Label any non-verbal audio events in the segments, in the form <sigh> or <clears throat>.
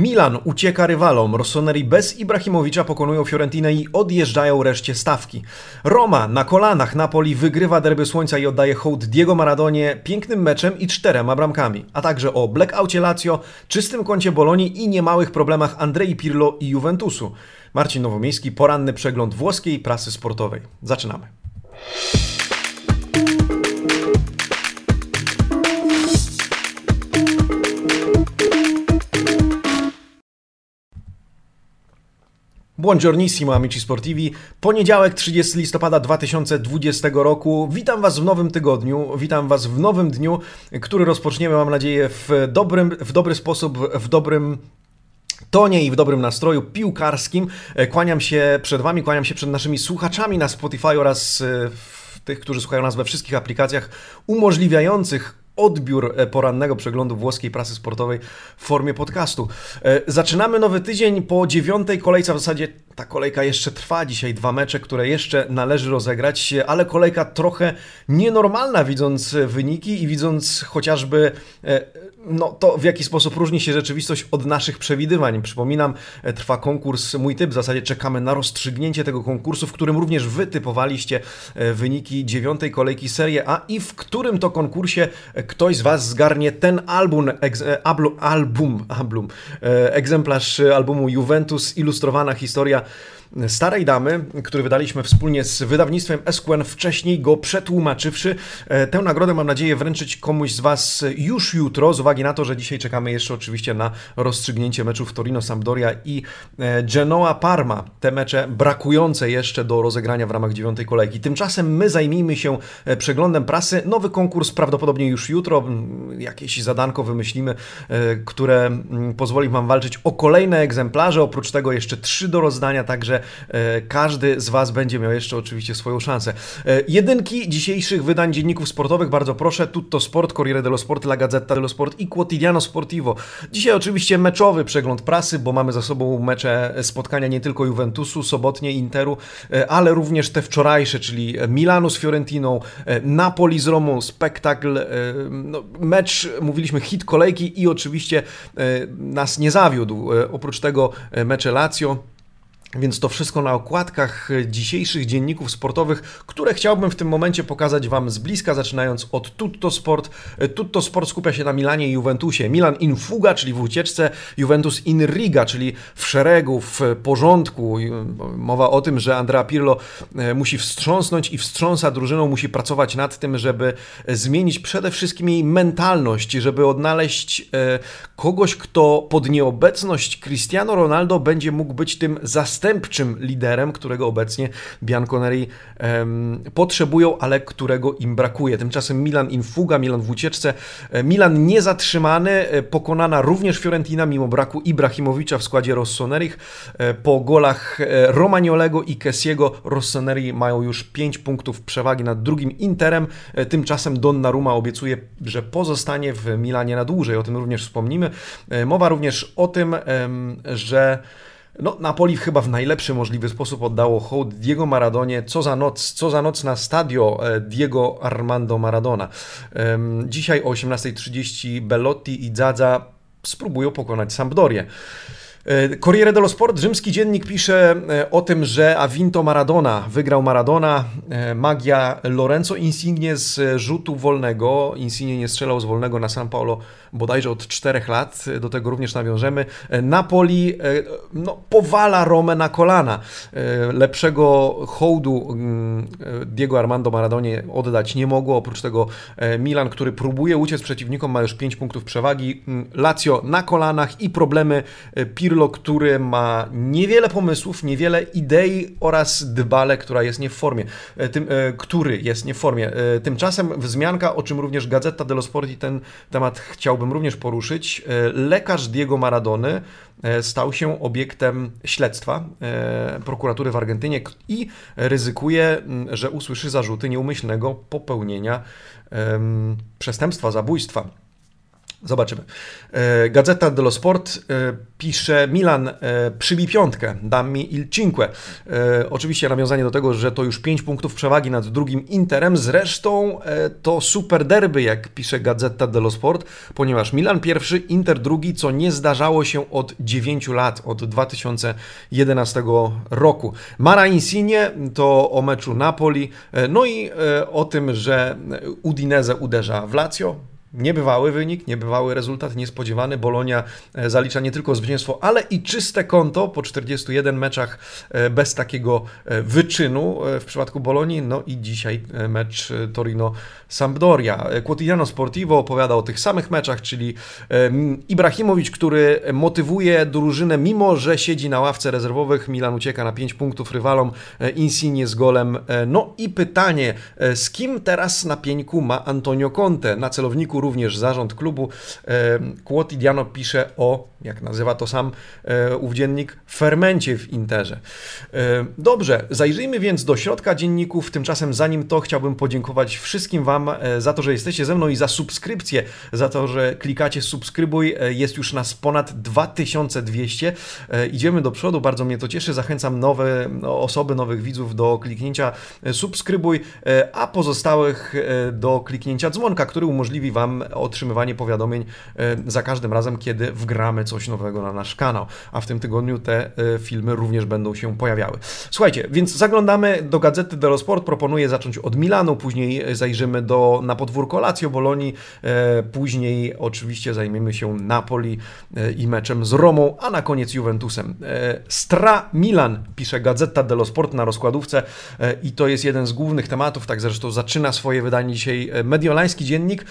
Milan ucieka rywalom, Rossoneri bez Ibrahimowicza pokonują Fiorentinę i odjeżdżają reszcie stawki. Roma na kolanach Napoli wygrywa derby słońca i oddaje hołd Diego Maradonie pięknym meczem i czterema bramkami, a także o blackoutie Lazio, czystym koncie Bolonii i niemałych problemach Andrei Pirlo i Juventusu. Marcin Nowomiejski, poranny przegląd włoskiej prasy sportowej. Zaczynamy. Buongiornissimo amici sportivi. Poniedziałek 30 listopada 2020 roku. Witam Was w nowym tygodniu, witam Was w nowym dniu, który rozpoczniemy, mam nadzieję, w, dobrym, w dobry sposób, w dobrym tonie i w dobrym nastroju piłkarskim. Kłaniam się przed Wami, kłaniam się przed naszymi słuchaczami na Spotify oraz tych, którzy słuchają nas we wszystkich aplikacjach umożliwiających odbiór e, porannego przeglądu włoskiej prasy sportowej w formie podcastu. E, zaczynamy nowy tydzień po dziewiątej kolejce, w zasadzie ta kolejka jeszcze trwa, dzisiaj dwa mecze, które jeszcze należy rozegrać, ale kolejka trochę nienormalna, widząc wyniki i widząc chociażby e, no, to, w jaki sposób różni się rzeczywistość od naszych przewidywań. Przypominam, trwa konkurs Mój Typ, w zasadzie czekamy na rozstrzygnięcie tego konkursu, w którym również wy typowaliście wyniki dziewiątej kolejki Serie A i w którym to konkursie ktoś z Was zgarnie ten album, e, album, <laughs> album, album egzemplarz albumu Juventus, ilustrowana historia Starej Damy, który wydaliśmy wspólnie z wydawnictwem SQN, wcześniej go przetłumaczywszy. E, tę nagrodę mam nadzieję wręczyć komuś z Was już jutro, z uwagi na to, że dzisiaj czekamy jeszcze oczywiście na rozstrzygnięcie meczów Torino-Sampdoria i e, Genoa-Parma. Te mecze brakujące jeszcze do rozegrania w ramach dziewiątej kolejki. Tymczasem my zajmijmy się e, przeglądem prasy. Nowy konkurs prawdopodobnie już jutro. Jakieś zadanko wymyślimy, które pozwoli Wam walczyć o kolejne egzemplarze. Oprócz tego jeszcze trzy do rozdania, także E, każdy z Was będzie miał jeszcze oczywiście swoją szansę. E, jedynki dzisiejszych wydań dzienników sportowych, bardzo proszę, Tutto Sport, Corriere dello Sport, La Gazzetta dello Sport i Quotidiano Sportivo. Dzisiaj oczywiście meczowy przegląd prasy, bo mamy za sobą mecze, spotkania nie tylko Juventusu, sobotnie Interu, e, ale również te wczorajsze, czyli Milanu z Fiorentiną, Napoli z Romą, spektakl, no, mecz, mówiliśmy hit kolejki i oczywiście nas nie zawiódł. Oprócz tego mecze Lazio, więc to wszystko na okładkach dzisiejszych dzienników sportowych, które chciałbym w tym momencie pokazać Wam z bliska, zaczynając od Tutto Sport. Tutto Sport skupia się na Milanie i Juventusie. Milan in fuga, czyli w ucieczce, Juventus in riga, czyli w szeregu, w porządku. Mowa o tym, że Andrea Pirlo e, musi wstrząsnąć i wstrząsa drużyną, musi pracować nad tym, żeby zmienić przede wszystkim jej mentalność, żeby odnaleźć e, kogoś, kto pod nieobecność Cristiano Ronaldo będzie mógł być tym zastępcą zastępczym liderem, którego obecnie Bianconeri potrzebują, ale którego im brakuje. Tymczasem Milan in fuga, Milan w ucieczce. E, Milan niezatrzymany, e, pokonana również Fiorentina mimo braku Ibrahimowicza w składzie Rossonerich. E, po golach Romagnolego i Kessiego Rossoneri mają już 5 punktów przewagi nad drugim Interem. Tymczasem Donnarumma obiecuje, że pozostanie w Milanie na dłużej. O tym również wspomnimy. Mowa również o tym, że no, Napoli chyba w najlepszy możliwy sposób oddało hołd Diego Maradonie. Co za noc, co za noc na stadio e, Diego Armando Maradona. Dzisiaj o 18.30 Bellotti i Zadza spróbują pokonać Sampdorię. E, Corriere dello Sport, rzymski dziennik pisze e, o tym, że Avinto Maradona, wygrał Maradona, magia Lorenzo Insigne z rzutu wolnego. Insigne nie strzelał z wolnego na San Paulo bodajże od czterech lat, do tego również nawiążemy. Napoli no, powala Romę na kolana. E, lepszego hołdu mm, Diego Armando Maradonie oddać nie mogło, oprócz tego e, Milan, który próbuje uciec przeciwnikom, ma już 5 punktów przewagi. Mm, Lazio na kolanach i problemy Pirlo, który ma niewiele pomysłów, niewiele idei oraz Dybale, która jest nie w formie. Tym, który jest nie w formie. Tymczasem wzmianka, o czym również Gazeta dello Sport i ten temat chciał chciałbym również poruszyć. E, lekarz Diego Maradony e, stał się obiektem śledztwa e, prokuratury w Argentynie i ryzykuje, że usłyszy zarzuty nieumyślnego popełnienia przestępstwa, zabójstwa. Zobaczymy. E, Gazeta dello Sport e, pisze Milan e, przybij piątkę, dam mi il cinque. Oczywiście nawiązanie do tego, że to już 5 punktów przewagi nad drugim Interem. Zresztą to super derby, jak pisze Gazeta dello Sport, ponieważ Milan pierwszy, Inter drugi, co nie zdarzało się od 9 lat, od 2011 roku. Mara Insigne to o meczu Napoli, no i o tym, że Udinese uderza w Lazio, Niebywały wynik, niebywały rezultat, niespodziewany. Bolonia e, zalicza nie tylko zwycięstwo, ale i czyste konto po 41 meczach e, bez takiego e, wyczynu w przypadku Bolonii. No i dzisiaj mecz Torino-Sampdoria. Quotidiano Sportivo opowiada o tych samych meczach, czyli Ibrahimowicz, który motywuje drużynę, mimo że siedzi na ławce rezerwowych. Milan ucieka na 5 punktów rywalom, Insigne z golem. No i pytanie, z kim teraz na pieńku ma Antonio Conte? Na celowniku również zarząd klubu. Quotidiano pisze o, jak nazywa to sam e, ów dziennik, fermencie w Interze. Dobrze, zajrzyjmy więc do środka dzienników. Tymczasem zanim to chciałbym podziękować wszystkim Wam e, za to, że jesteście ze mną i za subskrypcję, za to, że klikacie subskrybuj. E, jest już nas ponad 2200. Idziemy do przodu, bardzo mnie to cieszy. Zachęcam nowe osoby, nowych widzów do kliknięcia subskrybuj, a pozostałych do kliknięcia dzwonka, który umożliwi Wam Wam otrzymywanie powiadomień e, za każdym razem, kiedy wgramy coś nowego na nasz kanał. A w tym tygodniu te e, filmy również będą się pojawiały. Słuchajcie, więc zaglądamy do Gazety dello Sport. Proponuję zacząć od Milanu, później zajrzymy do, na podwórko Lazio Bolonii, e, później oczywiście zajmiemy się Napoli i meczem z Romą, a na koniec Juventusem. Stra Milan, pisze Gazeta dello Sport na rozkładówce i to jest jeden z głównych tematów, tak zresztą zaczyna swoje wydanie dzisiaj mediolański dziennik.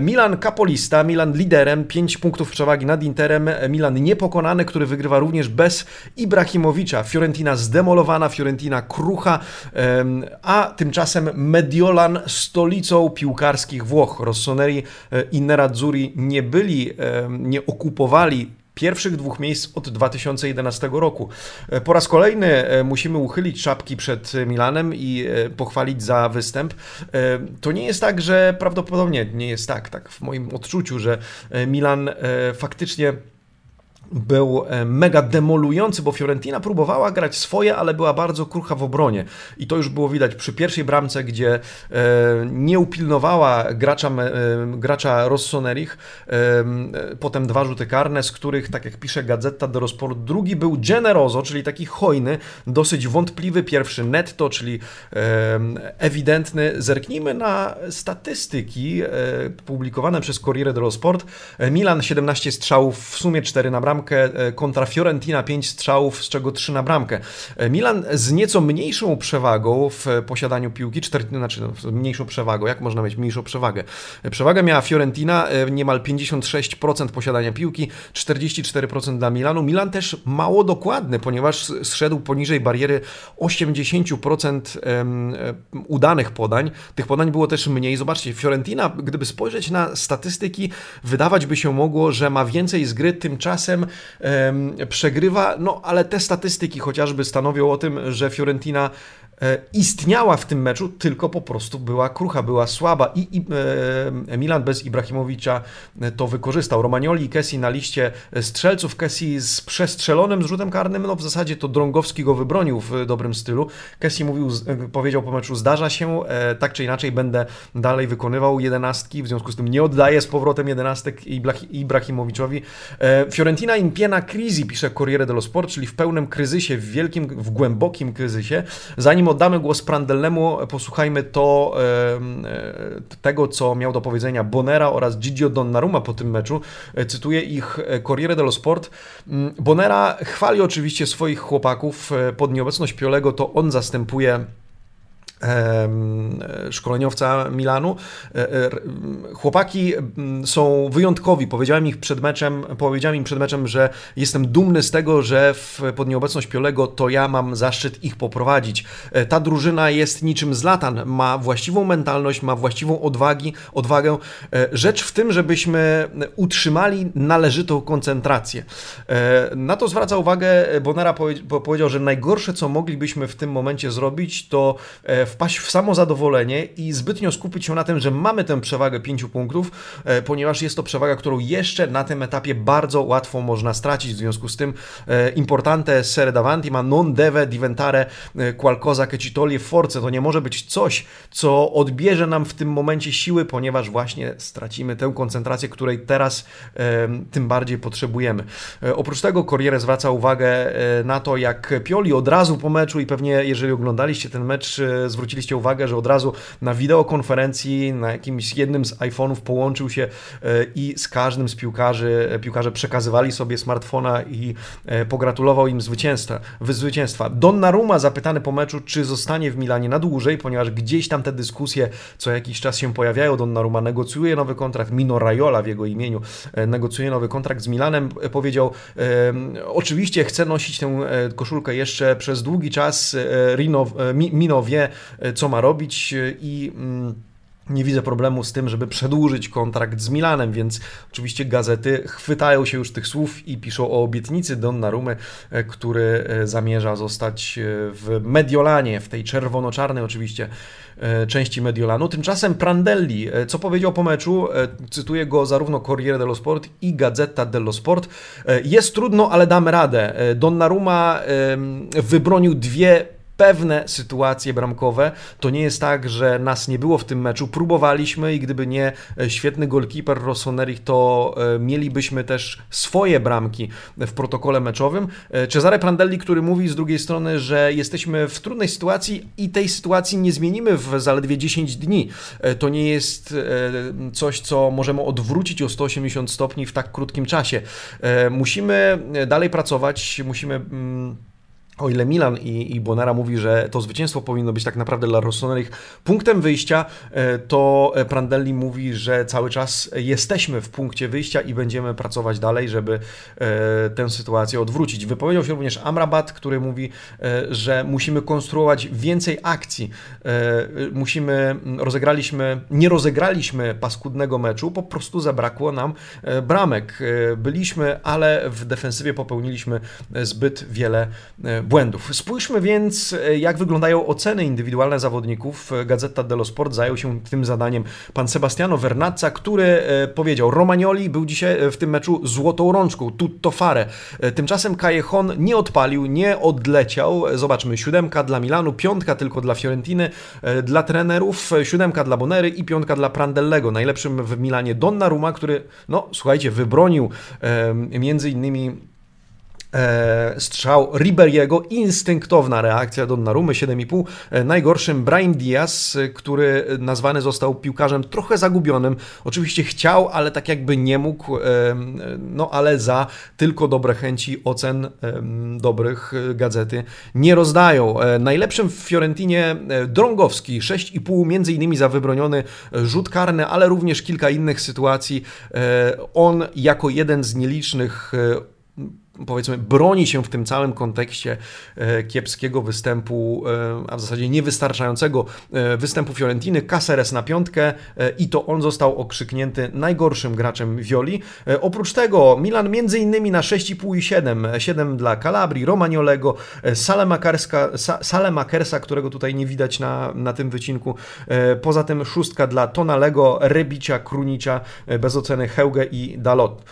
Milan kapolista, Milan liderem, 5 punktów przewagi nad Interem, Milan niepokonany, który wygrywa również bez Ibrahimowicza. Fiorentina zdemolowana, Fiorentina krucha, a tymczasem Mediolan stolicą piłkarskich Włoch. Rossoneri e, i Nerazzurri nie byli, nie okupowali pierwszych dwóch miejsc od 2011 roku. E, po raz kolejny e, musimy uchylić czapki przed Milanem i e, pochwalić za występ. To nie jest tak, że prawdopodobnie nie jest tak, tak w moim odczuciu, że Milan faktycznie był e, mega demolujący, bo Fiorentina próbowała grać swoje, ale była bardzo krucha w obronie. I to już było widać przy pierwszej bramce, gdzie e, nie upilnowała gracza, e, gracza Rossonerich. Potem dwa rzuty karne, z których, tak jak pisze Gazeta dello Sport, drugi był generoso, czyli taki hojny, dosyć wątpliwy. Pierwszy netto, czyli ewidentny. Zerknijmy na statystyki publikowane przez Corriere dello Sport. Milan 17 strzałów, w sumie 4 na bramkę bramkę e, kontra Fiorentina 5 strzałów, z czego 3 na bramkę. E, Milan z nieco mniejszą przewagą w posiadaniu piłki, 4, znaczy no, mniejszą przewagą, jak można mieć mniejszą przewagę? E, przewagę miała Fiorentina, niemal 56% posiadania piłki, 44% dla Milanu. Milan też mało dokładny, ponieważ zszedł poniżej bariery 80% udanych podań. Tych podań było też mniej. Zobaczcie, Fiorentina, gdyby spojrzeć na statystyki, wydawać by się mogło, że ma więcej z gry, tymczasem przegrywa, no ale te statystyki chociażby stanowią o tym, że Fiorentina istniała w tym meczu, tylko po prostu była krucha, była słaba i, i e, Milan bez Ibrahimowicza e, to wykorzystał. Romagnoli i Kessi na liście strzelców, Kessi z przestrzelonym zrzutem karnym, no w zasadzie to Drągowski go wybronił w dobrym stylu. Kessi mówił, powiedział po meczu, zdarza się, tak czy inaczej będę dalej wykonywał jedenastki, w związku z tym nie oddaję z powrotem jedenastek Ibrahimowiczowi. Fiorentina in piena crisi, pisze Corriere dello Sport, czyli w pełnym kryzysie, w wielkim, w głębokim kryzysie. Zanim oddamy głos Prandelnemu, posłuchajmy to e, tego, co miał do powiedzenia Bonera oraz Gigio Donnarumma po tym meczu. E, cytuję ich e, Corriere dello Sport. Mm, Bonera chwali oczywiście swoich chłopaków. Pod nieobecność Piolego to on zastępuje szkoleniowca Milanu. E, e, chłopaki są wyjątkowi. Powiedziałem ich przed meczem, powiedziałem im przed meczem, że jestem dumny z tego, że w, pod nieobecność Piolego to ja mam zaszczyt ich poprowadzić. E, ta drużyna jest niczym zlatan, ma właściwą mentalność, ma właściwą odwagi, odwagę. Rzecz w tym, żebyśmy utrzymali należytą koncentrację. Na to zwraca uwagę Bonera powiedział, że najgorsze, co moglibyśmy w tym momencie zrobić, to wpaść w samozadowolenie i zbytnio skupić się na tym, że mamy tę przewagę 5 punktów, ponieważ jest to przewaga, którą jeszcze na tym etapie bardzo łatwo można stracić. W związku z tym importante essere davanti, ma non deve diventare qualcosa che ci toglie forze. To nie może być coś, co odbierze nam w tym momencie siły, ponieważ właśnie stracimy tę koncentrację, której teraz tym bardziej potrzebujemy. E, oprócz tego Corriere zwraca uwagę e, na to, jak Pioli od razu po meczu i pewnie jeżeli oglądaliście ten mecz, e, zwróciliście uwagę, że od razu na wideokonferencji na jakimś jednym z iPhone'ów połączył się i z każdym z piłkarzy, piłkarze przekazywali sobie smartfona i pogratulował im zwycięstwa. zwycięstwa. Donnarumma zapytany po meczu, czy zostanie w Milanie na dłużej, ponieważ gdzieś tam te dyskusje co jakiś czas się pojawiają. Donnarumma negocjuje nowy kontrakt, Mino Raiola w jego imieniu negocjuje nowy kontrakt z Milanem. Powiedział, oczywiście chce nosić tę e, koszulkę jeszcze przez długi czas. E, Rino, e, Mino wie, co ma robić i mm, nie widzę problemu z tym, żeby przedłużyć kontrakt z Milanem, więc oczywiście gazety chwytają się już tych słów i piszą o obietnicy Donnarumy, który zamierza zostać w Mediolanie, w tej czerwono-czarnej oczywiście części Mediolanu. Tymczasem Prandelli, co powiedział po meczu, cytuję go zarówno Corriere dello Sport i Gazzetta dello Sport, jest trudno, ale damy radę. Donnarumma wybronił dwie pewne sytuacje bramkowe. To nie jest tak, że nas nie było w tym meczu. Próbowaliśmy i gdyby nie e, świetny golkiper Rossoneri, to e, mielibyśmy też swoje bramki w protokole meczowym. E, Cesare Prandelli, który mówi z drugiej strony, że jesteśmy w trudnej sytuacji i tej sytuacji nie zmienimy w zaledwie 10 dni. To nie jest coś, co możemy odwrócić o 180 stopni w tak krótkim czasie. Musimy dalej pracować, musimy mm, o ile Milan i, i Bonera mówi, że to zwycięstwo powinno być tak naprawdę dla Rossoneri punktem wyjścia, e, to Prandelli mówi, że cały czas jesteśmy w punkcie wyjścia i będziemy pracować dalej, żeby e, tę sytuację odwrócić. Wypowiedział się również Amrabat, który mówi, e, że musimy konstruować więcej akcji. Musimy, rozegraliśmy, nie rozegraliśmy paskudnego meczu, po prostu zabrakło nam bramek. Byliśmy, ale w defensywie popełniliśmy zbyt wiele błędów. Spójrzmy więc, e, jak wyglądają oceny indywidualne zawodników. Gazeta dello Sport zajął się tym zadaniem pan Sebastiano Vernazza, który e, powiedział, Romagnoli był dzisiaj e, w tym meczu złotą rączką, tutto fare. Tymczasem Callejon nie odpalił, nie odleciał. Zobaczmy, siódemka dla Milanu, piątka tylko dla Fiorentiny, dla trenerów, siódemka dla Bonery i piątka dla Prandellego. Najlepszym w Milanie Donnarumma, który, no słuchajcie, wybronił między innymi E, strzał Riberiego, instynktowna reakcja Donnarumy 7,5. E, najgorszym Brian Diaz, e, który nazwany został piłkarzem trochę zagubionym. Oczywiście chciał, ale tak jakby nie mógł, no ale za tylko dobre chęci ocen dobrych gazety nie rozdają. Najlepszym w Fiorentinie Drągowski 6,5 między innymi za wybroniony rzut karny, ale również kilka innych sytuacji. On jako jeden z nielicznych powiedzmy, broni się w tym całym kontekście e, kiepskiego występu, e, a w zasadzie niewystarczającego e, występu Fiorentiny. Caceres na piątkę i to on został okrzyknięty najgorszym graczem Violi. Oprócz tego Milan między innymi na 6,5 i 7. 7 dla Calabri, Romagnolego, Salemakersa, którego tutaj nie widać na, na tym wycinku. Poza tym szóstka dla Tonalego, Rebicia, Krunicia, bez oceny Heuge i Dalot.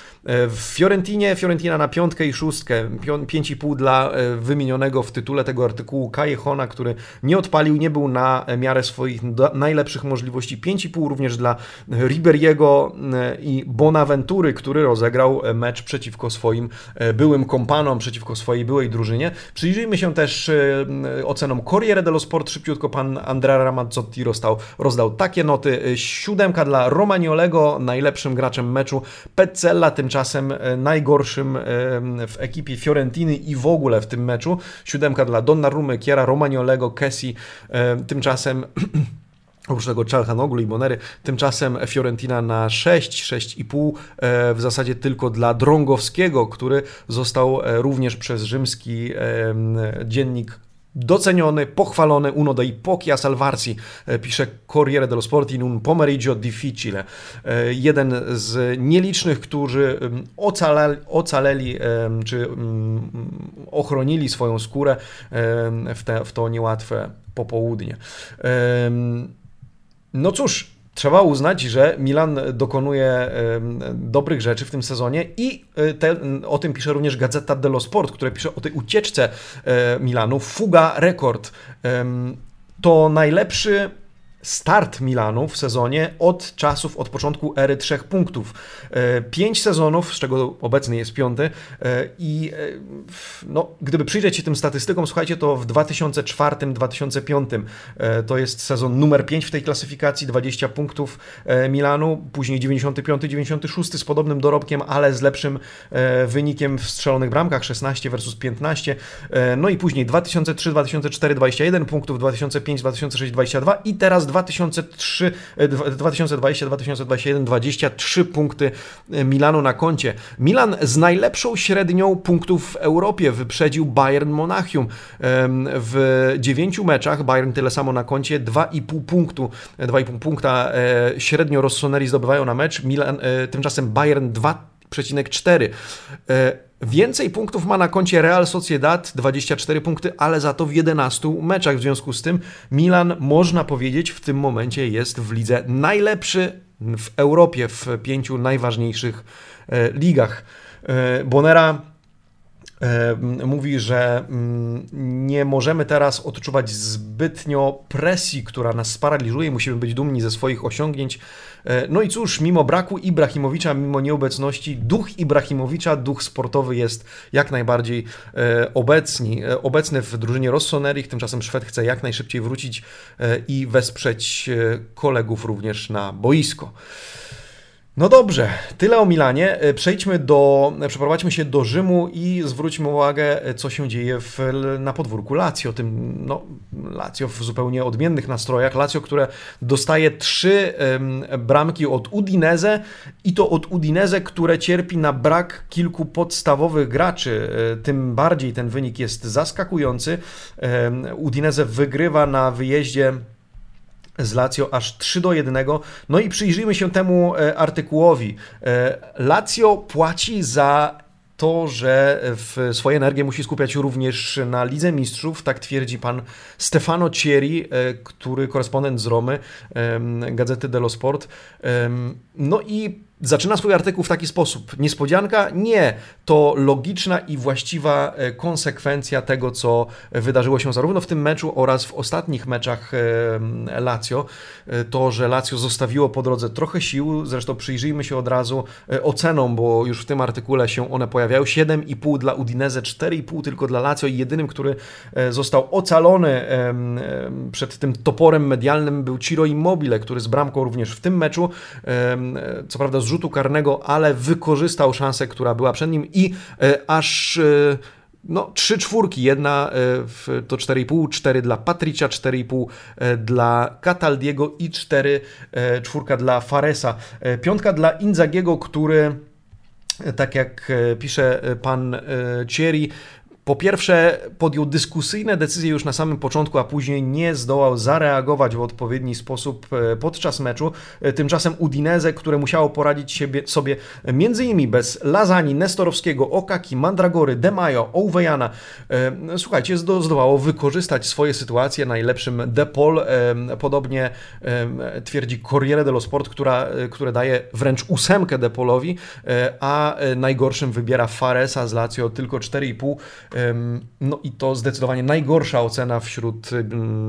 W Fiorentinie, Fiorentina na piątkę i szóstkę, 5,5 dla e, wymienionego w tytule tego artykułu Kajehona, który nie odpalił, nie był na miarę swoich najlepszych możliwości. 5,5 również dla Riberiego e, i Bonaventury, który rozegrał mecz przeciwko swoim e, byłym kompanom, przeciwko swojej byłej drużynie. Przyjrzyjmy się też ocenom Corriere dello Sport. Szybciutko pan Andrea Ramazzotti rozdał, rozdał takie noty. Siódemka dla Romagnolego, najlepszym graczem meczu. Petzella tymczasem najgorszym w ekipie Fiorentiny i w ogóle w tym meczu. Siódemka dla Donnarummy, Kiera, Romagnolego, Kessi. Tymczasem <clears throat> Oprócz tego Czalhanoglu i Monery, tymczasem Fiorentina na 6, 6,5 e, w zasadzie tylko dla Drągowskiego, który został e, również przez rzymski dziennik doceniony, pochwalony uno dei pochi a salvarsi, e, pisze Corriere dello Sport in un pomeriggio difficile. E, jeden z nielicznych, którzy ocaleli, ocaleli czy ochronili swoją skórę w, te, w to niełatwe popołudnie. No cóż, trzeba uznać, że Milan dokonuje dobrych rzeczy w tym sezonie i e, te, o tym pisze również Gazeta dello Sport, która pisze o tej ucieczce e, Milanu. Fuga rekord. To najlepszy start Milanu w sezonie od czasów, od początku ery trzech punktów. E, pięć sezonów, z czego obecny jest piąty e, i e, no, gdyby przyjrzeć się tym statystykom, słuchajcie, to w 2004-2005 to jest sezon numer 5 w tej klasyfikacji, 20 punktów Milanu, później 95-96 z podobnym dorobkiem, ale z lepszym wynikiem w strzelonych bramkach, 16 versus 15, no i później 2003-2004 21 punktów, 2005-2006 22 i teraz 2003, 2020, 2021 23 punkty e, Milanu na koncie. Milan z najlepszą średnią punktów w Europie wyprzedził Bayern Monachium. W 9 meczach Bayern tyle samo na koncie, 2,5 punktu, 2,5 punkta e, średnio Rossoneri zdobywają na mecz, Milan, e, tymczasem Bayern 2,4. Więcej punktów ma na koncie Real Sociedad, 24 punkty, ale za to w 11 meczach. W związku z tym Milan, można powiedzieć, w tym momencie jest w lidze najlepszy w Europie w pięciu najważniejszych e, ligach. E, Bonera mówi, że mm, nie możemy teraz odczuwać zbytnio presji, która nas sparaliżuje, musimy być dumni ze swoich osiągnięć. E, no i cóż, mimo braku Ibrahimowicza, mimo nieobecności, duch Ibrahimowicza, duch sportowy jest jak najbardziej e, obecni, e, obecny w drużynie Rossonerich, tymczasem Szwed chce jak najszybciej wrócić i wesprzeć kolegów również na boisko. No dobrze, tyle o Milanie. E, przejdźmy do, przeprowadźmy się do Rzymu i zwróćmy uwagę, e, co się dzieje w, na podwórku Lazio. Tym, no, Lazio w zupełnie odmiennych nastrojach. Lazio, które dostaje trzy um, bramki od Udinese i to od Udinese, które cierpi na brak kilku podstawowych graczy. E, tym bardziej ten wynik jest zaskakujący. Um, Udinese wygrywa na wyjeździe z Lazio aż 3 do 1. No i przyjrzyjmy się temu e, artykułowi. E, Lazio płaci za to, że w swojej energię musi skupiać również na Lidze Mistrzów, tak twierdzi pan Stefano Cieri, e, który korespondent z Romy, Gazety dello Sport. No i Zaczyna swój artykuł w taki sposób. Niespodzianka? Nie. To logiczna i właściwa e, konsekwencja tego, co wydarzyło się zarówno w tym meczu oraz w ostatnich meczach e, Lazio. E, to, że Lazio zostawiło po drodze trochę sił, zresztą przyjrzyjmy się od razu ocenom, bo już w tym artykule się one pojawiają. 7,5 dla Udinese, 4,5 tylko dla Lazio i jedynym, który został ocalony przed tym toporem medialnym był Ciro Immobile, który z bramką również w tym meczu, co prawda rzutu karnego, ale wykorzystał szansę, która była przed nim i e, aż e, no, trzy czwórki, jedna e, to 4,5, 4 dla Patricia, 4,5 dla Cataldiego i 4 czwórka dla Faresa. Piątka dla Inzagiego, który tak jak pisze pan Thierry, po pierwsze, podjął dyskusyjne decyzje już na samym początku, a później nie zdołał zareagować w odpowiedni sposób e, podczas meczu. E, tymczasem Udinese, które musiało poradzić siebie, sobie między innymi bez Lazani, Nestorowskiego, Okaki, Mandragory, Demajo, Ouvejana, e, słuchajcie, zdołało wykorzystać swoje sytuacje najlepszym Depol. Podobnie twierdzi Corriere dello Sport, która, które daje wręcz ósemkę Depolowi, a najgorszym wybiera Faresa z Lazio tylko 4,5 no i to zdecydowanie najgorsza ocena wśród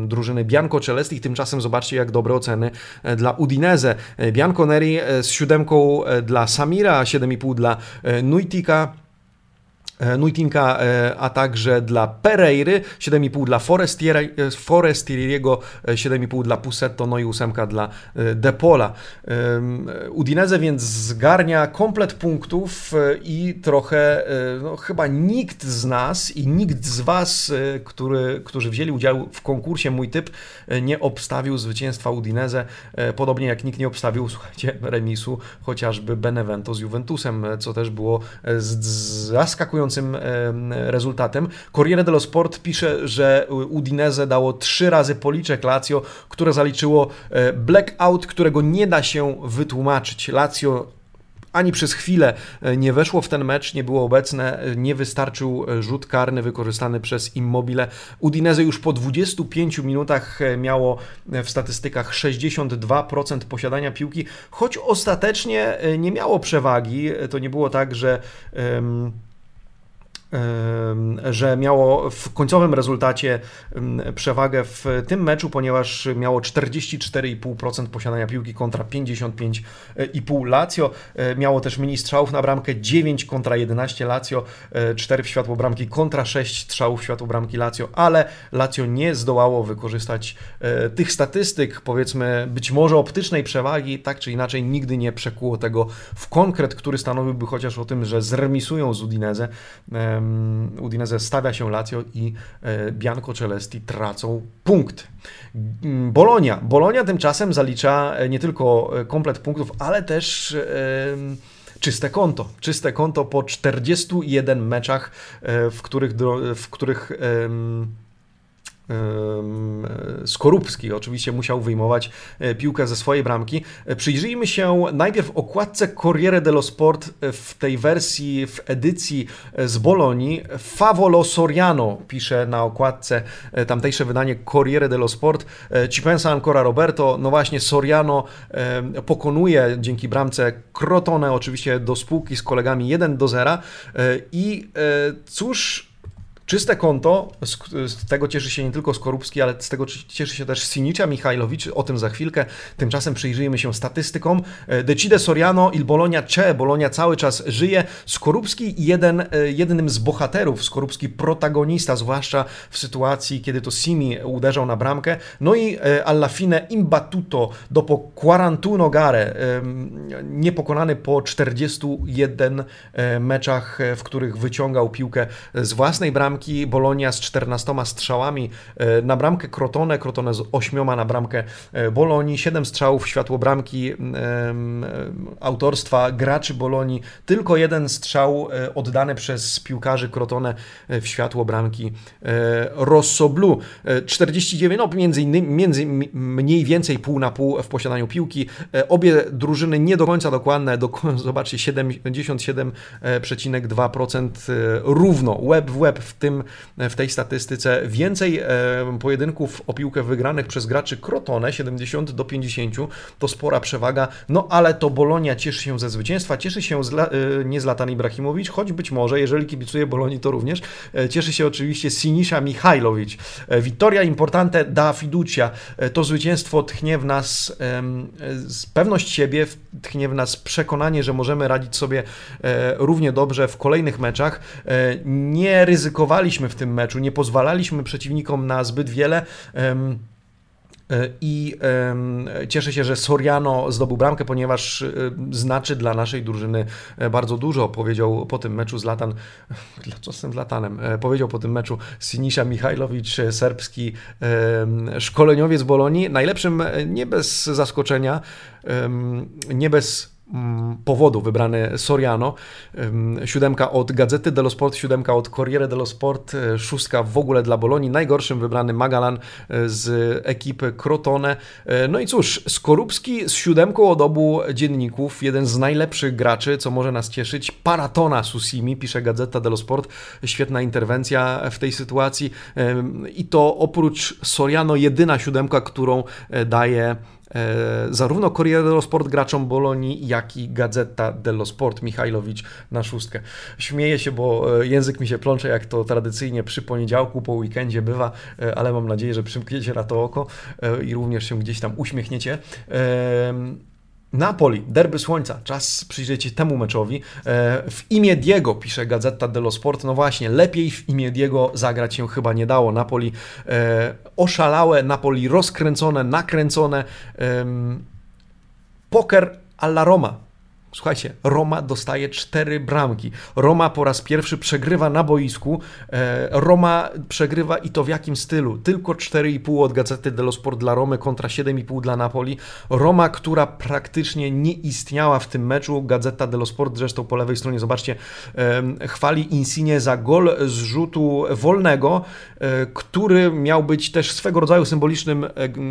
drużyny Bianco Celesti. Tymczasem zobaczcie, jak dobre oceny e, dla Udinese. E, Bianco Neri e, z siódemką dla Samira, 7,5 dla Nuitika. E, Nuitinka, e, a także dla Pereiry, 7,5 dla e, Forestieriego, 7,5 dla Pusetto, no i 8 dla Depola. Udinese więc zgarnia komplet punktów i trochę, no, chyba nikt z nas i nikt z Was, który, którzy wzięli udział w konkursie Mój Typ, nie obstawił zwycięstwa Udinese, podobnie jak nikt nie obstawił, <laughs> słuchajcie, remisu chociażby Benevento z Juventusem, co też było zaskakujące rezultatem. Corriere dello Sport pisze, że Udinese dało trzy razy policzek Lazio, które zaliczyło e, blackout, którego nie da się wytłumaczyć. Lazio ani przez chwilę nie weszło w ten mecz, nie było obecne, nie wystarczył rzut karny wykorzystany przez Immobile. Udinese już po 25 minutach miało w statystykach 62% posiadania piłki, choć ostatecznie nie miało przewagi. To nie było tak, że że miało w końcowym rezultacie przewagę w tym meczu, ponieważ miało 44,5% posiadania piłki kontra 55,5 Lazio. E, miało też mniej strzałów na bramkę, 9 kontra 11 Lazio, 4 e, w światło bramki kontra 6 strzałów w światło bramki Lazio, ale Lazio nie zdołało wykorzystać e, tych statystyk, powiedzmy być może optycznej przewagi, tak czy inaczej nigdy nie przekuło tego w konkret, który stanowiłby chociaż o tym, że zremisują z Udinese stawia się Lazio i e, Bianco Celesti tracą punkt. Bolonia. Bolonia tymczasem zalicza e, nie tylko e, komplet punktów, ale też czyste konto. Czyste konto po 41 meczach, w których, w których Skorupski oczywiście musiał wyjmować e, piłkę ze swojej bramki. E, przyjrzyjmy się najpierw okładce Corriere dello Sport w tej wersji, w edycji e, z Bolonii. Favolo Soriano pisze na okładce tamtejsze wydanie Corriere dello Sport. Ci pensa ancora Roberto. No właśnie Soriano pokonuje dzięki bramce Crotone oczywiście do spółki z kolegami 1 do 0 i cóż Czyste konto, z, tego cieszy się nie tylko Skorupski, ale z tego cieszy się też Sinicza Michajlowicz, o tym za chwilkę. Tymczasem przyjrzyjmy się statystykom. E, Decide Soriano, Il Bologna Cze, Bologna cały czas żyje. Skorupski jeden, e, jednym z bohaterów, Skorupski protagonista, zwłaszcza w sytuacji, kiedy to Simi uderzał na bramkę. No i e, alla fine imbattuto dopo 41 gare, niepokonany po 41 meczach, w których wyciągał piłkę z własnej bramki bramki, Bolonia z 14 strzałami e, na bramkę Crotone, Crotone z 8 na bramkę e, Bolonii, 7 strzałów światło bramki autorstwa graczy Bolonii, tylko jeden strzał e, oddany przez piłkarzy Crotone w światło bramki Rosso Blu. 49, no między innymi, między, mniej więcej pół na pół w posiadaniu piłki. Obie drużyny nie do końca dokładne, do, zobaczcie 77,2% równo, web w web w tym, w tej statystyce. Więcej e, pojedynków o piłkę wygranych przez graczy Crotone, 70 do 50, to spora przewaga, no ale to Bolonia cieszy się ze zwycięstwa, cieszy się z, e, nie Ibrahimowicz, choć być może, jeżeli kibicuje Bolonii, to również, e, cieszy się oczywiście Sinisza Michajlowicz. Vittoria importante da fiducia, to zwycięstwo tchnie w nas pewność siebie, tchnie w nas przekonanie, że możemy radzić sobie równie dobrze w kolejnych meczach, nie ryzykowaliśmy ryzykowaliśmy w tym meczu, nie pozwalaliśmy przeciwnikom na zbyt wiele. E, I cieszę się, że Soriano zdobył bramkę, ponieważ e, znaczy dla naszej drużyny e, bardzo dużo. Powiedział po tym meczu z Latan, <laughs> co z tym Latanem? Powiedział po tym meczu Sinisza Michajlowicz, serbski szkoleniowiec Bolonii. Najlepszym, nie bez zaskoczenia, nie bez powodu wybrany Soriano. Siódemka od Gazety dello Sport, siódemka od Corriere dello Sport, e, szóstka w ogóle dla Bolonii. Najgorszym wybrany Magalan e, z ekipy Crotone. E, no i cóż, Skorupski z siódemką od obu dzienników, jeden z najlepszych graczy, co może nas cieszyć. Paratona Susimi, pisze Gazeta dello Sport. Świetna interwencja w tej sytuacji. I to oprócz Soriano jedyna siódemka, którą daje zarówno Corriere dello Sport graczom Bolonii, jak i Gazeta dello Sport Michajlowicz na szóstkę. Śmieję się, bo e, język mi się plącze, jak to tradycyjnie przy poniedziałku, po weekendzie bywa, e, ale mam nadzieję, że przymkniecie na to oko i również się gdzieś tam uśmiechniecie. Napoli, derby słońca, czas przyjrzeć się temu meczowi. E, w imię Diego, pisze Gazeta dello Sport, no właśnie, lepiej w imię Diego zagrać się chyba nie dało. Napoli e, oszalałe, Napoli rozkręcone, nakręcone. Poker alla Roma, Słuchajcie, Roma dostaje cztery bramki. Roma po raz pierwszy przegrywa na boisku. E, Roma przegrywa i to w jakim stylu? Tylko 4,5 od Gazety dello Sport dla Romy kontra 7,5 dla Napoli. Roma, która praktycznie nie istniała w tym meczu. Gazeta dello Sport zresztą po lewej stronie, zobaczcie, chwali Insigne za gol z rzutu wolnego, e, który miał być też swego rodzaju symbolicznym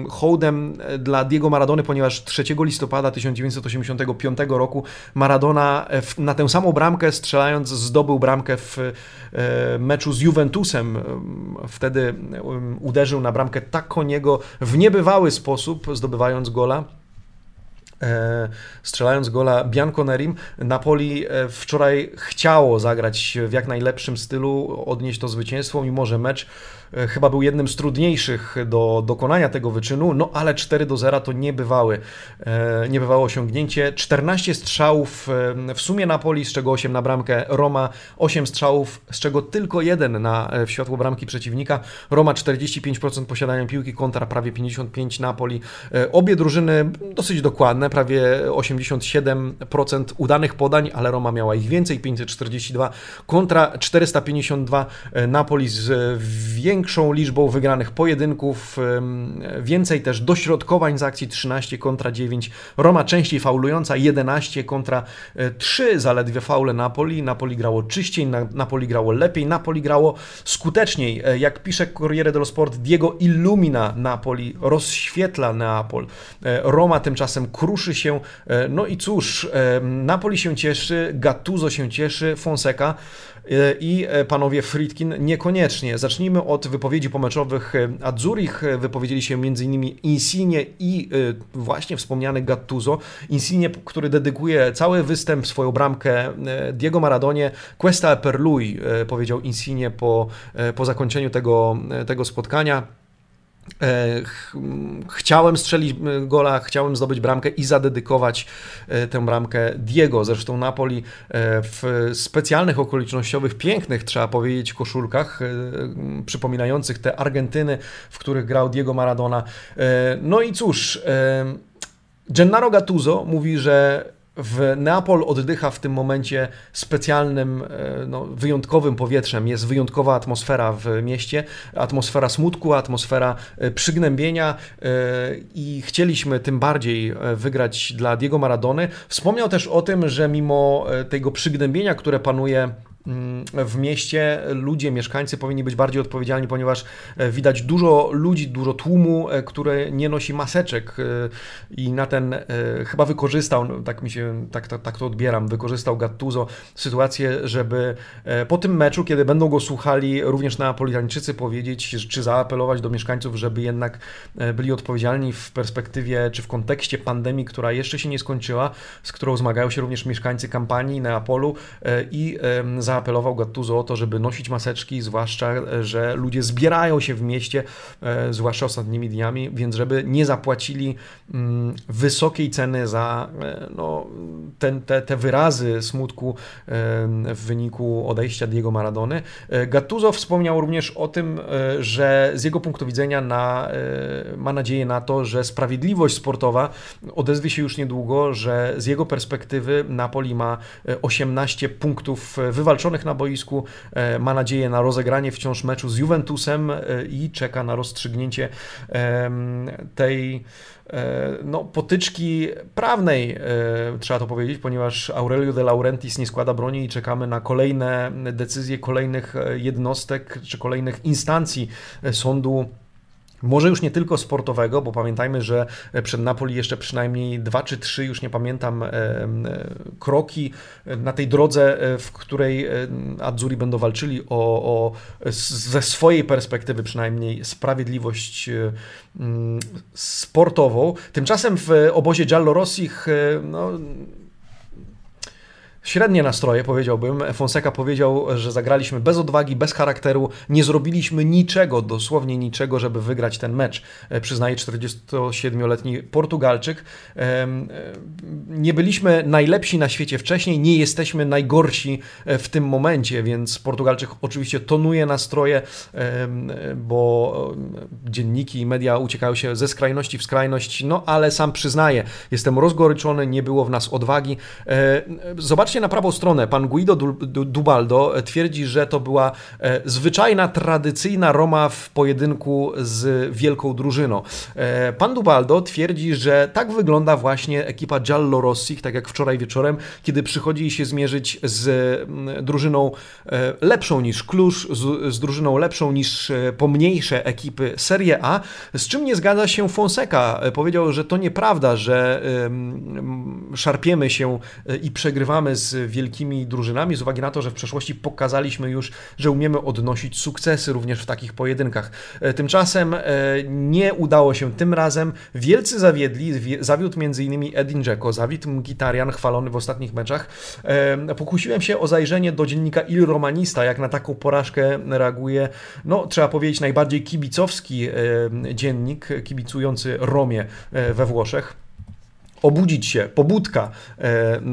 hołdem dla Diego Maradony, ponieważ 3 listopada 1985 roku Maradona na tę samą bramkę strzelając zdobył bramkę w meczu z Juventusem. Wtedy uderzył na bramkę Takoniego w niebywały sposób, zdobywając gola. E, strzelając gola Bianconerim. Napoli e, wczoraj chciało zagrać w jak najlepszym stylu, odnieść to zwycięstwo, mimo że mecz E, chyba był jednym z trudniejszych do dokonania tego wyczynu, no ale 4 do 0 to niebywały, niebywałe osiągnięcie. 14 strzałów w sumie Napoli, z czego 8 na bramkę Roma, 8 strzałów, z czego tylko jeden na w światło bramki przeciwnika. Roma 45% posiadania piłki, kontra prawie 55 Napoli. Obie drużyny dosyć dokładne, prawie 87% udanych podań, ale Roma miała ich więcej, 542 kontra 452 Napoli z większą liczbą wygranych pojedynków, więcej też dośrodkowań z akcji 13 kontra 9. Roma częściej faulująca 11 kontra 3 e, zaledwie faule Napoli. Napoli grało czyściej, Napoli grało lepiej, Napoli grało skuteczniej. E, jak pisze Corriere dello Sport, Diego illumina Napoli, rozświetla Neapol. E, Roma tymczasem kruszy się. No i cóż, Napoli się cieszy, Gattuso się cieszy, Fonseca i panowie Fritkin niekoniecznie. Zacznijmy od wypowiedzi pomeczowych e, Adzurich e, wypowiedzieli się m.in. Insigne i e, właśnie wspomniany Gattuso. Insigne, który dedykuje cały występ, swoją bramkę Diego Maradonie. Questa per lui, powiedział Insigne po, po zakończeniu tego, tego spotkania. E, chciałem strzelić e, gola, chciałem zdobyć bramkę i zadedykować e, tę bramkę Diego. Zresztą Napoli w specjalnych okolicznościowych, pięknych, trzeba powiedzieć, koszulkach przypominających te Argentyny, w których grał Diego Maradona. No i cóż, Gennaro Gattuso mówi, że w Neapol oddycha w tym momencie specjalnym, e, no, wyjątkowym powietrzem. Jest wyjątkowa atmosfera w mieście, atmosfera smutku, atmosfera e, przygnębienia e, i chcieliśmy tym bardziej wygrać dla Diego Maradony. Wspomniał też o tym, że mimo tego przygnębienia, które panuje w mieście ludzie, mieszkańcy powinni być bardziej odpowiedzialni, ponieważ e, widać dużo ludzi, dużo tłumu, e, które nie nosi maseczek e, i na ten chyba wykorzystał, no, tak mi się, tak, tak, tak to odbieram, wykorzystał Gattuso sytuację, żeby po tym meczu, kiedy będą go słuchali również Neapolitańczycy powiedzieć, czy zaapelować do mieszkańców, żeby jednak byli odpowiedzialni w perspektywie, czy w kontekście pandemii, która jeszcze się nie skończyła, z którą zmagają się również mieszkańcy kampanii Neapolu i za zaapelował Gattuso o to, żeby nosić maseczki, zwłaszcza, że ludzie zbierają się w mieście, e, zwłaszcza ostatnimi dniami, więc żeby nie zapłacili mm, wysokiej ceny za e, no, ten, te, te wyrazy smutku e, w wyniku odejścia Diego Maradony. Gattuso wspomniał również o tym, że z jego punktu widzenia na, ma nadzieję na to, że sprawiedliwość sportowa odezwie się już niedługo, że z jego perspektywy Napoli ma 18 punktów wywalczonych na boisku, e, ma nadzieję na rozegranie wciąż meczu z Juventusem e, i czeka na rozstrzygnięcie tej e, no, potyczki prawnej, trzeba to powiedzieć, ponieważ Aurelio de Laurentiis nie składa broni i czekamy na kolejne decyzje kolejnych jednostek czy kolejnych instancji sądu może już nie tylko sportowego, bo pamiętajmy, że przed Napoli jeszcze przynajmniej dwa czy trzy, już nie pamiętam, e, e, kroki na tej drodze, e, w której Azzurri będą walczyli o, o ze swojej perspektywy przynajmniej sprawiedliwość sportową. Tymczasem w obozie Giallorossich no, średnie nastroje, powiedziałbym. Fonseca powiedział, że zagraliśmy bez odwagi, bez charakteru, nie zrobiliśmy niczego, dosłownie niczego, żeby wygrać ten mecz. E, przyznaje 47-letni Portugalczyk. E, nie byliśmy najlepsi na świecie wcześniej, nie jesteśmy najgorsi e, w tym momencie, więc Portugalczyk oczywiście tonuje nastroje, bo dzienniki i media uciekają się ze skrajności w skrajność, no ale sam przyznaje, jestem rozgoryczony, nie było w nas odwagi. Zobaczcie, na prawą stronę. Pan Guido Dubaldo twierdzi, że to była zwyczajna, tradycyjna Roma w pojedynku z wielką drużyną. Pan Dubaldo twierdzi, że tak wygląda właśnie ekipa Giallo Rossi, tak jak wczoraj wieczorem, kiedy przychodzi się zmierzyć z mm, drużyną lepszą niż Klusz, z, z drużyną lepszą niż pomniejsze ekipy Serie A, z czym nie zgadza się Fonseca. Powiedział, że to nieprawda, że szarpiemy się e, i przegrywamy z wielkimi drużynami, z uwagi na to, że w przeszłości pokazaliśmy już, że umiemy odnosić sukcesy również w takich pojedynkach. E, tymczasem e, nie udało się tym razem. Wielcy zawiedli, zawiódł m.in. Edin Dzeko, zawiódł Mkhitaryan, chwalony w ostatnich meczach. Pokusiłem się o zajrzenie do dziennika Il Romanista, jak na taką porażkę reaguje, no trzeba powiedzieć, najbardziej kibicowski dziennik, kibicujący Romie we Włoszech. Obudzić się, pobudka, e,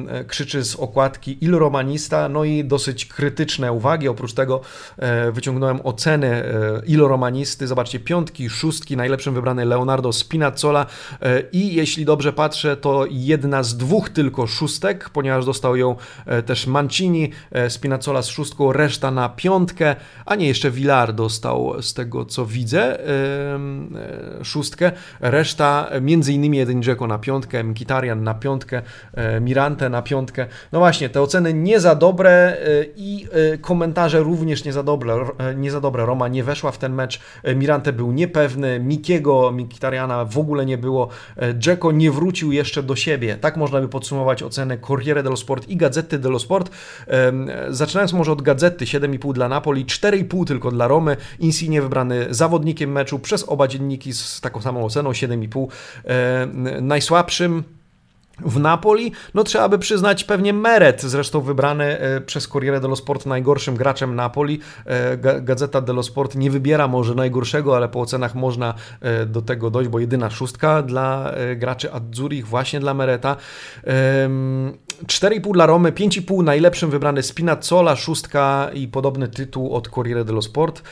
e, krzyczy z okładki Il Romanista, no i dosyć krytyczne uwagi. Oprócz tego e, wyciągnąłem oceny Il Romanisty. Zobaczcie, piątki, szóstki, najlepszym wybrany Leonardo Spinazzola. I jeśli dobrze patrzę, to jedna z dwóch tylko szóstek, ponieważ dostał ją też Mancini, Spinazzola z szóstką, reszta na piątkę, a nie jeszcze Villar dostał z tego co widzę szóstkę, reszta między innymi jeden Dzeko na piątkę, Mkhitaryan na piątkę, e, Mirante na piątkę. No właśnie, te oceny nie za dobre e, i e, komentarze również nie za dobre. Nie za dobre. Roma nie weszła w ten mecz, Mirante był niepewny, Mikiego, Mkhitarjana w ogóle nie było, Dzeko nie wrócił jeszcze do siebie. Tak można by podsumować oceny Corriere dello Sport i Gazety dello Sport. Zaczynając może od Gazety, 7,5 dla Napoli, 4,5 tylko dla Romy, Insigne wybrany zawodnikiem meczu przez oba dzienniki z taką samą oceną, 7,5. Najsłabszym w Napoli, no trzeba by przyznać pewnie Meret, zresztą wybrany e, przez Corriere dello Sport najgorszym graczem Napoli. E, Gazeta dello Sport nie wybiera może najgorszego, ale po ocenach można e, do tego dojść, bo jedyna szóstka dla graczy Azzurich, właśnie dla Mereta. 4,5 dla Romy, 5,5 najlepszym wybrany Spinazzola, szóstka i podobny tytuł od Corriere dello Sport.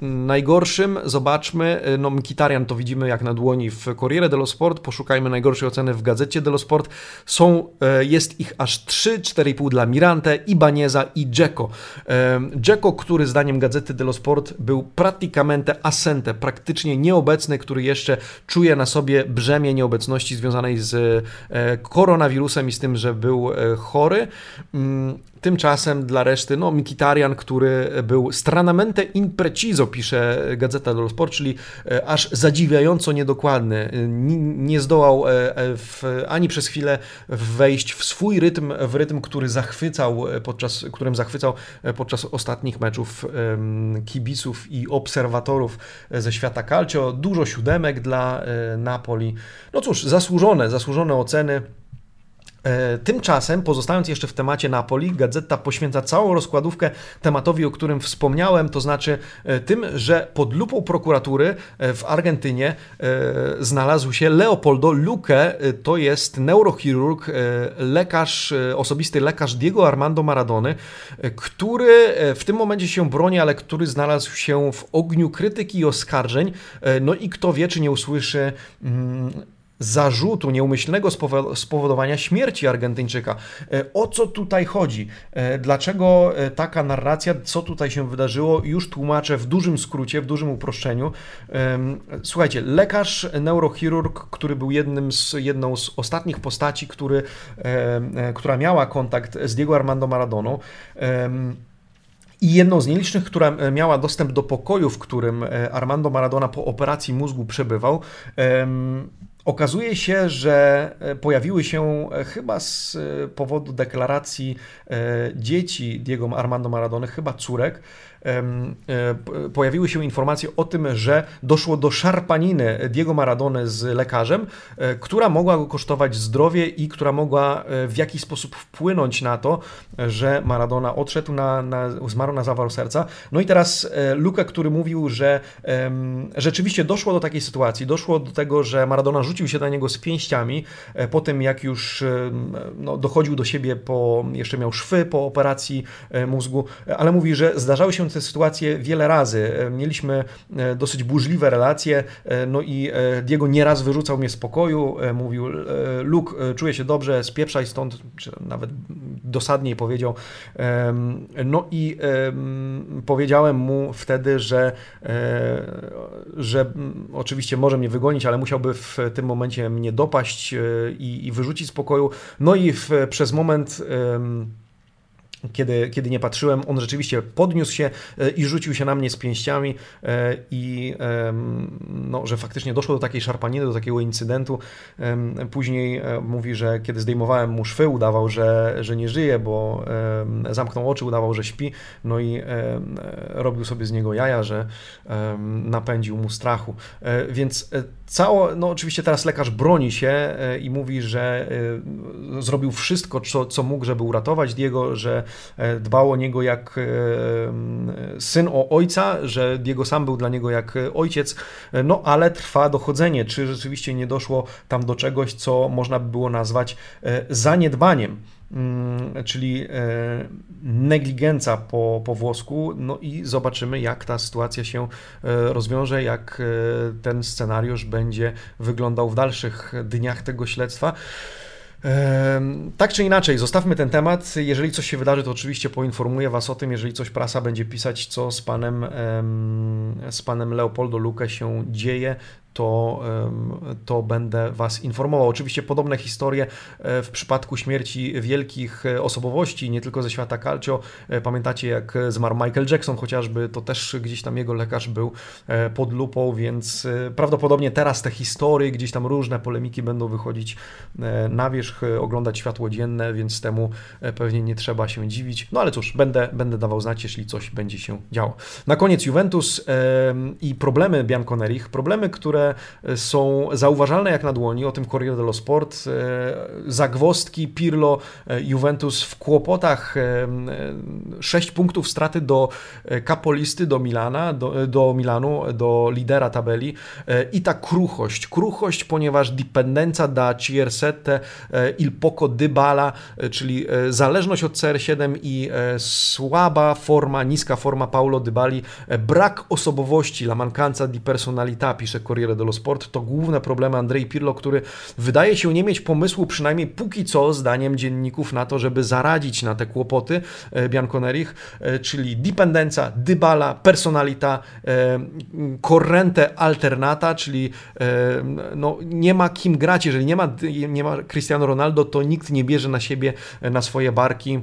Najgorszym, zobaczmy, no Mkhitaryan to widzimy jak na dłoni w Corriere dello Sport, poszukajmy najgorszej oceny w Gazecie dello Sport. Są, e, jest ich aż 3, 4,5 dla Mirante, Ibaneza i Dzeko. E, Dzeko, który zdaniem Gazety dello Sport był praticamente assente, praktycznie nieobecny, który jeszcze czuje na sobie brzemię nieobecności związanej z e, koronawirusem i z tym, że był chory. Mm, Tymczasem dla reszty, no, Mikitarian, który był stranamente impreciso, pisze Gazeta dello Sport, czyli e, aż zadziwiająco niedokładny. Nie zdołał e, e, w, ani przez chwilę wejść w swój rytm, w rytm, który zachwycał podczas, którym zachwycał podczas ostatnich meczów kibiców i obserwatorów ze świata calcio. Dużo siódemek dla Napoli. No cóż, zasłużone, zasłużone oceny. E, tymczasem, pozostając jeszcze w temacie Napoli, gazeta poświęca całą rozkładówkę tematowi, o którym wspomniałem, to znaczy e, tym, że pod lupą prokuratury e, w Argentynie znalazł się Leopoldo Luque, to jest neurochirurg, lekarz, osobisty lekarz Diego Armando Maradony, który w tym momencie się broni, ale który znalazł się w ogniu krytyki i oskarżeń. No i kto wie, czy nie usłyszy mm, zarzutu nieumyślnego spowodowania śmierci Argentyńczyka. E, o co tutaj chodzi? E, dlaczego e, taka narracja, co tutaj się wydarzyło, już tłumaczę w dużym skrócie, w dużym uproszczeniu. Słuchajcie, lekarz, neurochirurg, który był jednym z, jedną z ostatnich postaci, który, która miała kontakt z Diego Armando Maradoną, i jedną z nielicznych, która miała dostęp do pokoju, w którym Armando Maradona po operacji mózgu przebywał, Okazuje się, że e, pojawiły się e, chyba z e, powodu deklaracji dzieci Diego Armando Maradony, chyba córek, pojawiły się informacje o tym, że doszło do szarpaniny Diego Maradony z lekarzem, która mogła go kosztować zdrowie i która mogła w jakiś sposób wpłynąć na to, że Maradona odszedł na, na zmarł na zawał serca. No i teraz Luka, który mówił, że rzeczywiście doszło do takiej sytuacji, doszło do tego, że Maradona rzucił rzucił się na niego z pięściami, po tym jak już no, dochodził do siebie, po, jeszcze miał szwy po operacji mózgu, ale mówi, że zdarzały się te sytuacje wiele razy. Mieliśmy dosyć burzliwe relacje, no i Diego nieraz wyrzucał mnie z pokoju, mówił, Luke, czuję się dobrze, spieprzaj stąd, czy nawet dosadniej powiedział. No i powiedziałem mu wtedy, że, e, że oczywiście może mnie wygonić, ale musiałby w tym momencie mnie dopaść e, i, i wyrzucić z pokoju. No i w, przez moment kiedy, kiedy nie patrzyłem, on rzeczywiście podniósł się e, i rzucił się na mnie z pięściami e, i no, że faktycznie doszło do takiej szarpaniny, do takiego incydentu. Później e, mówi, że kiedy zdejmowałem mu szwy, udawał, że, że nie żyje, bo zamknął oczy, udawał, że śpi, no i robił sobie z niego jaja, że napędził mu strachu. Więc cało, no oczywiście teraz lekarz broni się i mówi, że zrobił wszystko, co, co mógł, żeby uratować Diego, że E, dbał o niego jak e, syn o ojca, że Diego sam był dla niego jak ojciec, e, no ale trwa dochodzenie, czy rzeczywiście nie doszło tam do czegoś, co można by było nazwać zaniedbaniem czyli negligencja po, po włosku, no i zobaczymy, jak ta sytuacja się rozwiąże, jak ten scenariusz będzie wyglądał w dalszych dniach tego śledztwa. Tak czy inaczej, zostawmy ten temat. Jeżeli coś się wydarzy, to oczywiście poinformuję Was o tym. Jeżeli coś prasa będzie pisać, co z panem, z panem Leopoldo Luke się dzieje, to, to będę Was informował. Oczywiście podobne historie e, w przypadku śmierci wielkich e, osobowości, nie tylko ze świata calcio. E, pamiętacie, jak zmarł Michael Jackson chociażby, to też gdzieś tam jego lekarz był pod lupą, więc prawdopodobnie teraz te historie, gdzieś tam różne polemiki będą wychodzić na wierzch, oglądać światło dzienne, więc temu pewnie nie trzeba się dziwić. No ale cóż, będę, będę dawał znać, jeśli coś będzie się działo. Na koniec Juventus i problemy Bianconerich, problemy, które są zauważalne jak na dłoni, o tym Corriere dello Sport. E, zagwostki Pirlo, e, Juventus w kłopotach, 6 e, punktów straty do kapolisty, do Milana, do, do Milanu, do lidera tabeli i ta kruchość, kruchość, ponieważ dipendenza da CR7 il poco dybala, czyli zależność od CR7 i słaba forma, niska forma Paulo Dybali, brak osobowości, la mancanza di personalità, pisze Corriere dello Sport. To główne problemy Andrzej Pirlo, który wydaje się nie mieć pomysłu, przynajmniej póki co, zdaniem dzienników, na to, żeby zaradzić na te kłopoty e, Bianconerich, e, czyli dipendenza, dybala, personalita, e, corrente alternata, czyli no, nie ma kim grać, jeżeli nie ma, nie ma Cristiano Ronaldo, to nikt nie bierze na siebie, na swoje barki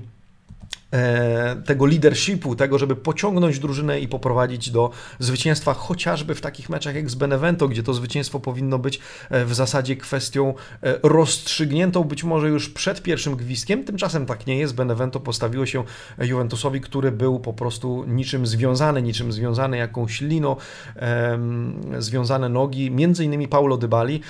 tego leadershipu, tego, żeby pociągnąć drużynę i poprowadzić do zwycięstwa, chociażby w takich meczach jak z Benevento, gdzie to zwycięstwo powinno być e, w zasadzie kwestią e, rozstrzygniętą być może już przed pierwszym gwizdkiem. Tymczasem tak nie jest. Benevento postawiło się Juventusowi, który był po prostu niczym związany, niczym związany jakąś liną, związane nogi, między innymi Paulo Dybali.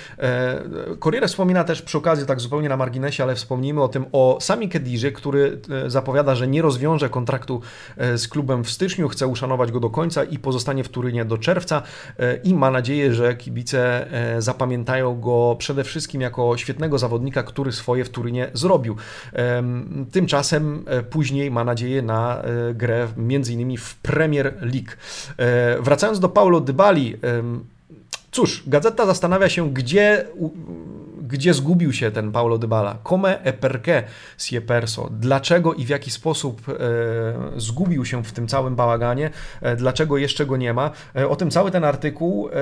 Corriere wspomina też przy okazji, tak zupełnie na marginesie, ale wspomnijmy o tym, o Sami Kedirze, który zapowiada, że nie rozwiąże kontraktu e, z klubem w styczniu, chce uszanować go do końca i pozostanie w Turynie do czerwca e, i ma nadzieję, że kibice e, zapamiętają go przede wszystkim jako świetnego zawodnika, który swoje w Turynie zrobił. Tymczasem później ma nadzieję na grę między innymi w Premier League. Wracając do Paulo Dybali, Cóż, gazeta zastanawia się, gdzie gdzie zgubił się ten Paulo Dybala. Come e perché si è perso? Dlaczego i w jaki sposób e, zgubił się w tym całym bałaganie? E, dlaczego jeszcze go nie ma? E, o tym cały ten artykuł. E,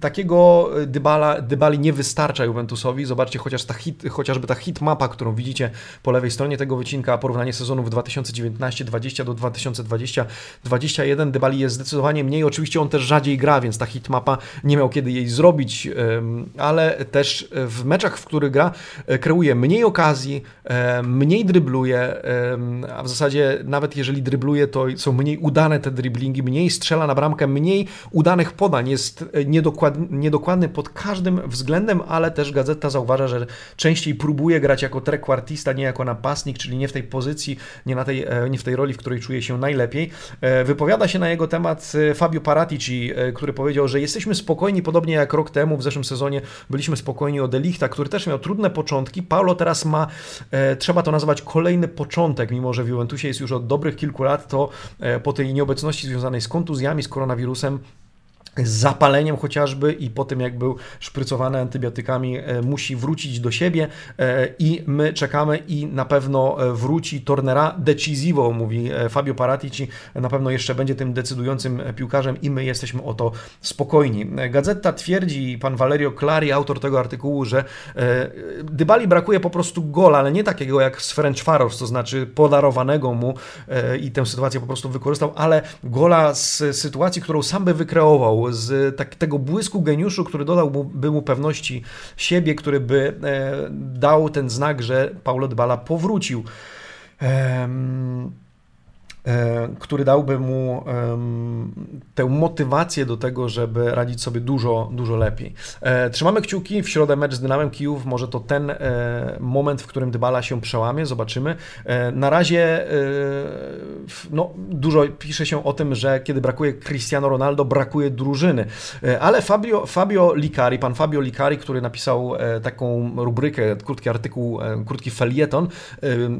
takiego Dybala, Dybali nie wystarcza Juventusowi. Zobaczcie chociaż ta hit, chociażby ta hit mapa, którą widzicie po lewej stronie tego wycinka, porównanie sezonów 2019-20 do 2020-21. Dybali jest zdecydowanie mniej. Oczywiście on też rzadziej gra, więc ta hit mapa nie miał kiedy jej zrobić, ale też w meczach, w których gra, kreuje mniej okazji, mniej drybluje, a w zasadzie nawet jeżeli drybluje, to są mniej udane te driblingi, mniej strzela na bramkę, mniej udanych podań, jest niedokładny, niedokładny pod każdym względem, ale też gazeta zauważa, że częściej próbuje grać jako trekwartista, nie jako napastnik, czyli nie w tej pozycji, nie, na tej, nie w tej roli, w której czuje się najlepiej. Wypowiada się na jego temat Fabio Paratici, który powiedział, że jesteśmy spokojni, podobnie jak rok temu w zeszłym sezonie byliśmy spokojni o Który też miał trudne początki. Paulo teraz ma, e, trzeba to nazwać kolejny początek, mimo że w Juventusie jest już od dobrych kilku lat, to e, po tej nieobecności związanej z kontuzjami, z koronawirusem, z zapaleniem chociażby i po tym jak był szprycowany antybiotykami e, musi wrócić do siebie e, i my czekamy i na pewno e, wróci Tornera decisivo, mówi Fabio Paratici, na pewno jeszcze będzie tym decydującym piłkarzem i my jesteśmy o to spokojni. Gazeta twierdzi, pan Valerio Clari, autor tego artykułu, że Dybali brakuje po prostu gola, ale nie takiego jak z French Faros, to znaczy podarowanego mu i tę sytuację po prostu wykorzystał, ale gola z sytuacji, którą sam by wykreował, z tak, tego błysku geniuszu, który dodałby mu pewności siebie, który by e, dał ten znak, że Paulo Dybala powrócił. Który dałby mu tę motywację do tego, żeby radzić sobie dużo, dużo lepiej. E, trzymamy kciuki, w środę mecz z Dynamem Kijów, może to ten e, moment, w którym Dybala się przełamie, zobaczymy. Na razie no, dużo pisze się o tym, że kiedy brakuje Cristiano Ronaldo, brakuje drużyny, ale Fabio, Fabio Licari, pan Fabio Licari, który napisał taką rubrykę, krótki artykuł, krótki felieton,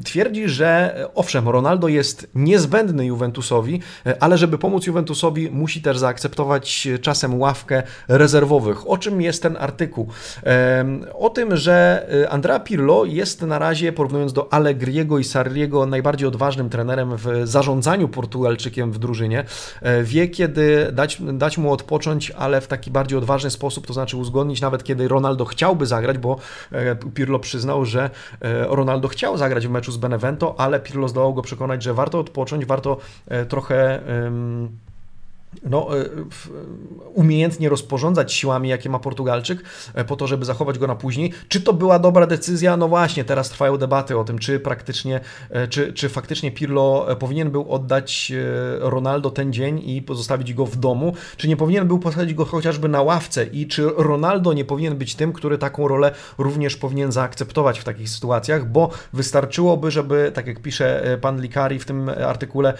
twierdzi, że owszem, Ronaldo jest niezbędny niezbędny Juventusowi, e, ale żeby pomóc Juventusowi, musi też zaakceptować czasem ławkę rezerwowych. O czym jest ten artykuł? O tym, że e, Andrea Pirlo jest na razie, porównując do Allegriego i Sarriego, najbardziej odważnym trenerem w zarządzaniu Portugalczykiem w drużynie. E, wie, kiedy dać, dać mu odpocząć, ale w taki bardziej odważny sposób, to znaczy uzgodnić nawet, kiedy Ronaldo chciałby zagrać, bo Pirlo przyznał, że Ronaldo chciał zagrać w meczu z Benevento, ale Pirlo zdołał go przekonać, że warto odpocząć, warto e, trochę no, e, umiejętnie rozporządzać siłami, jakie ma Portugalczyk, e, po to, żeby zachować go na później. Czy to była dobra decyzja? No właśnie, teraz trwają debaty o tym, czy praktycznie, e, czy, czy faktycznie Pirlo powinien był oddać Ronaldo ten dzień i pozostawić go w domu, czy nie powinien był postawić go chociażby na ławce i czy Ronaldo nie powinien być tym, który taką rolę również powinien zaakceptować w takich sytuacjach, bo wystarczyłoby, żeby, tak jak pisze pan Likari w tym artykule,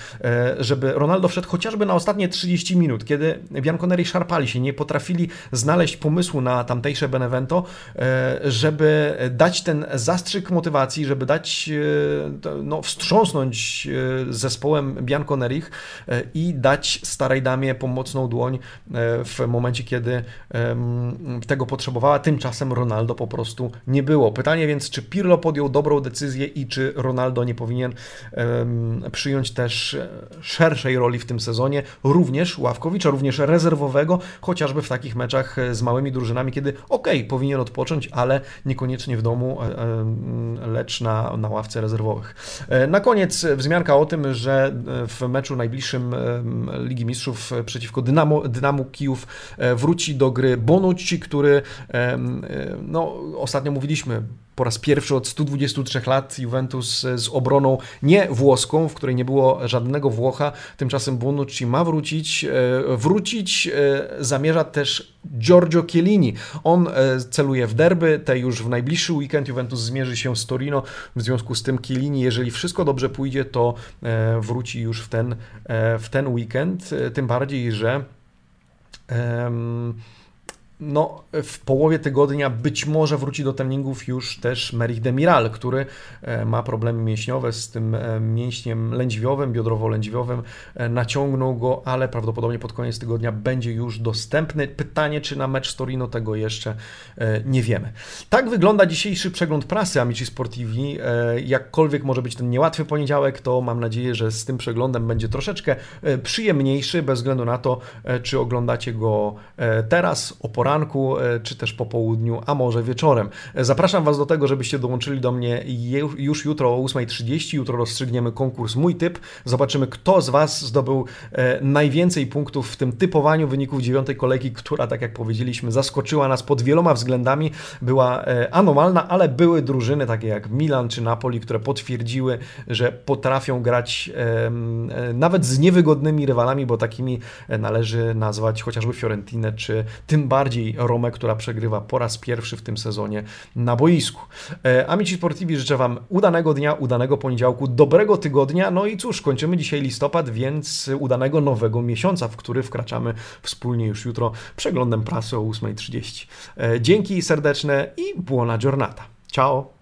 żeby Ronaldo wszedł chociażby na ostatnie 30 30 minut, kiedy Bianconeri szarpali się, nie potrafili znaleźć pomysłu na tamtejsze Benevento, e, żeby dać ten zastrzyk motywacji, żeby dać, e, no, wstrząsnąć e, zespołem Bianconerich i dać starej damie pomocną dłoń w momencie, kiedy tego potrzebowała. Tymczasem Ronaldo po prostu nie było. Pytanie więc, czy Pirlo podjął dobrą decyzję i czy Ronaldo nie powinien przyjąć też szerszej roli w tym sezonie, również również ławkowicza, również rezerwowego, chociażby w takich meczach e, z małymi drużynami, kiedy ok, powinien odpocząć, ale niekoniecznie w domu, e, e, lecz na, na ławce rezerwowych. Na koniec wzmianka o tym, że w meczu najbliższym Ligi Mistrzów przeciwko Dynamo, Dynamo Kijów wróci do gry Bonucci, który no, ostatnio mówiliśmy, po raz pierwszy od 123 lat Juventus z obroną nie włoską, w której nie było żadnego Włocha. Tymczasem Bonucci ma wrócić. E, wrócić e, zamierza też Giorgio Chiellini. On e, celuje w derby, te już w najbliższy weekend Juventus zmierzy się z Torino. W związku z tym Chiellini, jeżeli wszystko dobrze pójdzie, to wróci już w ten, w ten weekend. Tym bardziej, że um, no, w połowie tygodnia być może wróci do treningów już też Merich Demiral, który e, ma problemy mięśniowe z tym e, mięśniem lędźwiowym, biodrowo-lędźwiowym. E, naciągnął go, ale prawdopodobnie pod koniec tygodnia będzie już dostępny. Pytanie, czy na mecz z Torino tego jeszcze nie wiemy. Tak wygląda dzisiejszy przegląd prasy Amici Sportivi. Jakkolwiek może być ten niełatwy poniedziałek, to mam nadzieję, że z tym przeglądem będzie troszeczkę przyjemniejszy, bez względu na to, czy oglądacie go teraz o poranku, poranku, czy też po południu, a może wieczorem. Zapraszam Was do tego, żebyście dołączyli do mnie już jutro o 8.30. Jutro rozstrzygniemy konkurs Mój Typ. Zobaczymy, kto z Was zdobył najwięcej punktów w tym typowaniu wyników dziewiątej kolejki, która, tak jak powiedzieliśmy, zaskoczyła nas pod wieloma względami. Była anomalna, ale były drużyny takie jak Milan czy Napoli, które potwierdziły, że potrafią grać nawet z niewygodnymi rywalami, bo takimi należy nazwać chociażby Fiorentinę, czy tym bardziej Romę, która przegrywa po raz pierwszy w tym sezonie na boisku. E, Amici Sportivi życzę Wam udanego dnia, udanego poniedziałku, dobrego tygodnia, no i cóż, kończymy dzisiaj listopad, więc udanego nowego miesiąca, w który wkraczamy wspólnie już jutro przeglądem prasy o 8.30. E, dzięki serdeczne i buona giornata. Ciao!